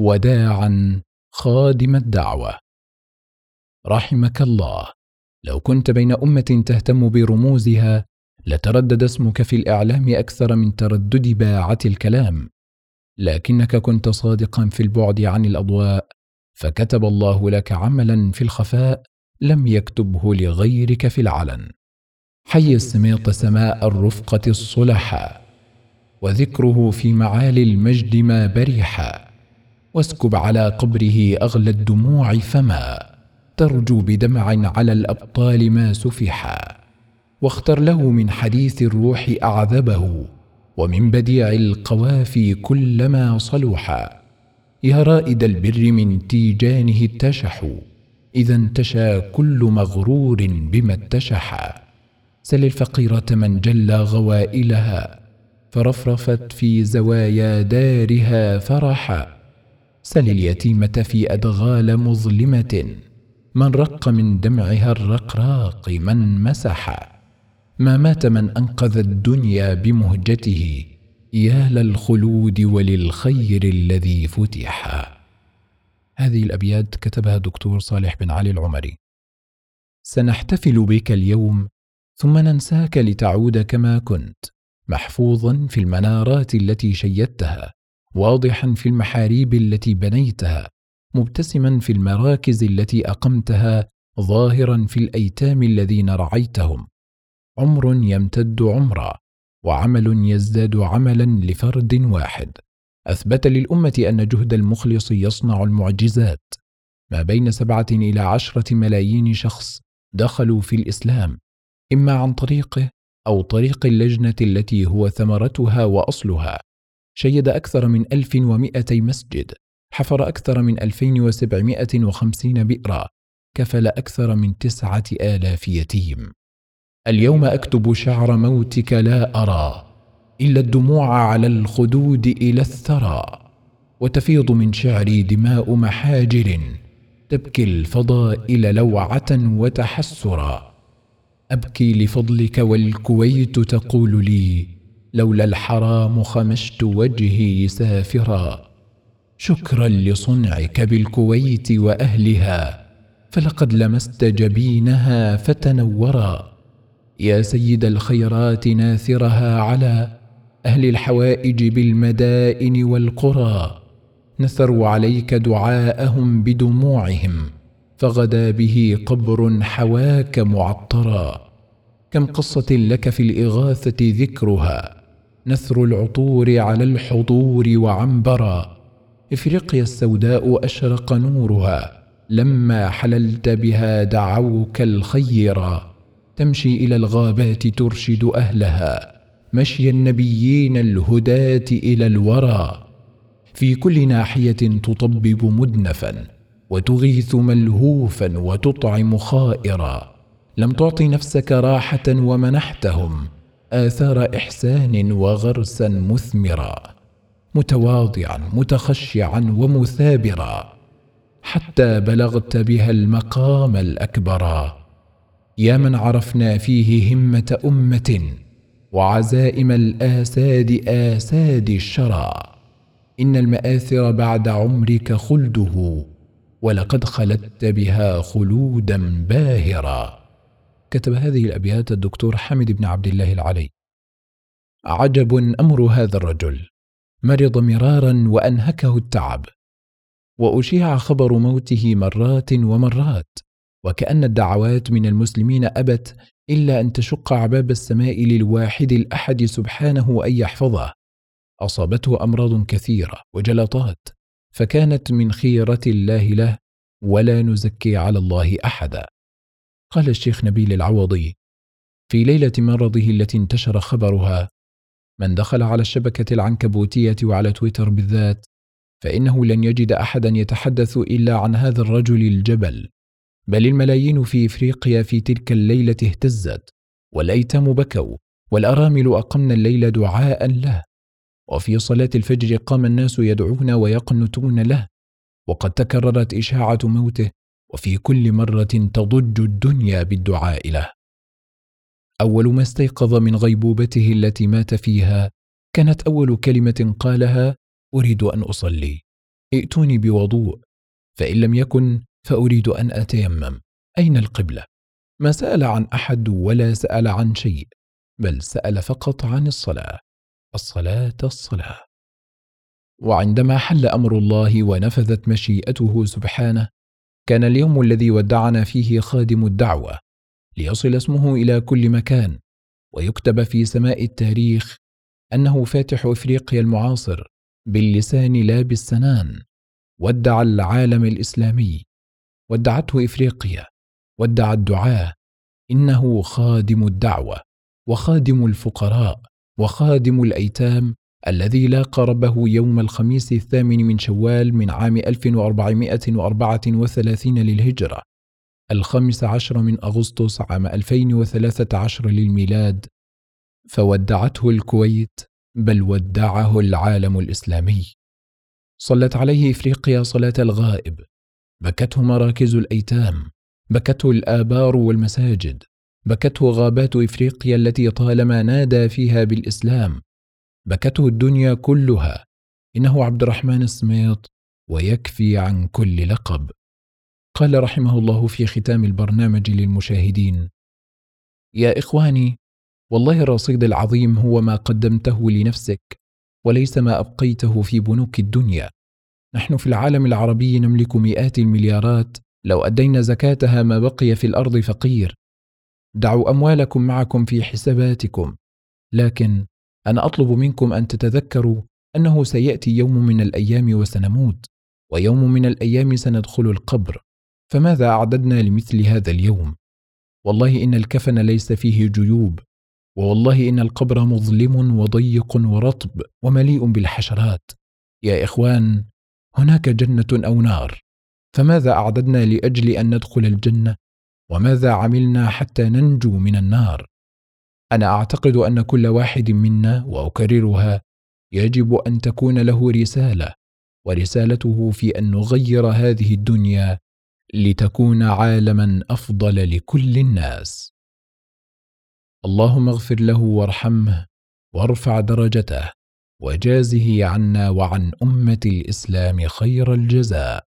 وداعا خادم الدعوة. رحمك الله. لو كنت بين أمة تهتم برموزها لتردد اسمك في الإعلام أكثر من تردد باعة الكلام. لكنك كنت صادقا في البعد عن الأضواء فكتب الله لك عملا في الخفاء لم يكتبه لغيرك في العلن. حي السميط سماء الرفقة الصلحاء وذكره في معالي المجد ما برحا واسكب على قبره أغلى الدموع فما. ترجو بدمع على الأبطال ما سفحا واختر له من حديث الروح أعذبه ومن بديع القوافي كلما صلحا يا رائد البر من تيجانه اتشحوا إذا انتشى كل مغرور بما اتشحا سل الفقيرة من جلى غوائلها فرفرفت في زوايا دارها فرحا سل اليتيمة في أدغال مظلمة. من رق من دمعها الرقراق من مسح. ما مات من أنقذ الدنيا بمهجته. يا للخلود وللخير الذي فتح. هذه الأبيات كتبها الدكتور صالح بن علي العمري. سنحتفل بك اليوم ثم ننساك لتعود كما كنت محفوظا في المنارات التي شيدتها. واضحا في المحاريب التي بنيتها مبتسما في المراكز التي أقمتها ظاهرا في الأيتام الذين رعيتهم. عمر يمتد عمرا وعمل يزداد عملا لفرد واحد. أثبت للأمة أن جهد المخلص يصنع المعجزات. ما بين سبعة إلى عشرة ملايين شخص دخلوا في الإسلام إما عن طريقه أو طريق اللجنة التي هو ثمرتها وأصلها. شيد أكثر من 1200 مسجد حفر أكثر من 2750 بئرا كفل أكثر من تسعة آلاف يتيم. اليوم أكتب شعر موتك لا أرى إلا الدموع على الخدود إلى الثرى وتفيض من شعري دماء محاجر تبكي الفضائل لوعة وتحسرا. أبكي لفضلك والكويت تقول لي لولا الحرام خمشت وجهي سافرا. شكرا لصنعك بالكويت وأهلها فلقد لمست جبينها فتنورا. يا سيد الخيرات ناثرها على أهل الحوائج بالمدائن والقرى. نثروا عليك دعاءهم بدموعهم فغدا به قبر حواك معطرا. كم قصة لك في الإغاثة ذكرها؟ نثر العطور على الحضور وعنبرا. افريقيا السوداء أشرق نورها لما حللت بها دعوك الخيرا تمشي إلى الغابات ترشد أهلها مشي النبيين الهداة إلى الورى. في كل ناحية تطبب مدنفا وتغيث ملهوفا وتطعم خائرا. لم تعط نفسك راحة ومنحتهم آثار إحسان وغرسا مثمرا متواضعا متخشعا ومثابرا حتى بلغت بها المقام الاكبرا يا من عرفنا فيه همة أمة وعزائم الآساد آساد الشرى. إن المآثر بعد عمرك خلده ولقد خلدت بها خلودا باهرا. كتب هذه الأبيات الدكتور حامد بن عبد الله العلي. عجب أمر هذا الرجل. مرض مرارا وأنهكه التعب. وأشيع خبر موته مرات ومرات. وكأن الدعوات من المسلمين أبت إلا أن تشق عباب السماء للواحد الأحد سبحانه أن يحفظه. أصابته أمراض كثيرة وجلطات. فكانت من خيرة الله له ولا نزكي على الله أحدا. قال الشيخ نبيل العوضي في ليلة مرضه التي انتشر خبرها من دخل على الشبكة العنكبوتية وعلى تويتر بالذات فإنه لن يجد أحدا يتحدث إلا عن هذا الرجل الجبل بل الملايين في إفريقيا في تلك الليلة اهتزت والأيتام بكوا والأرامل أقمن الليل دعاء له وفي صلاة الفجر قام الناس يدعون ويقنتون له وقد تكررت إشاعة موته وفي كل مرة تضج الدنيا بالدعاء له. أول ما استيقظ من غيبوبته التي مات فيها كانت أول كلمة قالها أريد أن أصلي. ائتوني بوضوء. فإن لم يكن فأريد أن أتيمم. أين القبلة؟ ما سأل عن أحد ولا سأل عن شيء بل سأل فقط عن الصلاة. الصلاة الصلاة. وعندما حل أمر الله ونفذت مشيئته سبحانه كان اليوم الذي ودعنا فيه خادم الدعوة ليصل اسمه إلى كل مكان ويكتب في سماء التاريخ أنه فاتح إفريقيا المعاصر باللسان لا بالسنان ودع العالم الإسلامي ودعته إفريقيا ودع الدعاة إنه خادم الدعوة وخادم الفقراء وخادم الأيتام الذي لاقى ربه يوم الخميس الثامن من شوال من عام 1434 للهجرة الخامس عشر من أغسطس عام 2013 للميلاد. فودعته الكويت بل ودعه العالم الإسلامي. صلت عليه إفريقيا صلاة الغائب. بكته مراكز الأيتام. بكته الآبار والمساجد. بكته غابات إفريقيا التي طالما نادى فيها بالإسلام. بكته الدنيا كلها. إنه عبد الرحمن السميط ويكفي عن كل لقب. قال رحمه الله في ختام البرنامج للمشاهدين يا إخواني والله الرصيد العظيم هو ما قدمته لنفسك وليس ما أبقيته في بنوك الدنيا. نحن في العالم العربي نملك مئات المليارات لو أدينا زكاتها ما بقي في الأرض فقير. دعوا أموالكم معكم في حساباتكم. لكن أنا أطلب منكم أن تتذكروا أنه سيأتي يوم من الأيام وسنموت ويوم من الأيام سندخل القبر. فماذا أعددنا لمثل هذا اليوم؟ والله إن الكفن ليس فيه جيوب ووالله إن القبر مظلم وضيق ورطب ومليء بالحشرات. يا إخوان هناك جنة أو نار. فماذا أعددنا لأجل أن ندخل الجنة؟ وماذا عملنا حتى ننجو من النار؟ أنا أعتقد أن كل واحد منا وأكررها يجب أن تكون له رسالة ورسالته في أن نغير هذه الدنيا لتكون عالما أفضل لكل الناس. اللهم اغفر له وارحمه وارفع درجته وجازه عنا وعن أمة الإسلام خير الجزاء.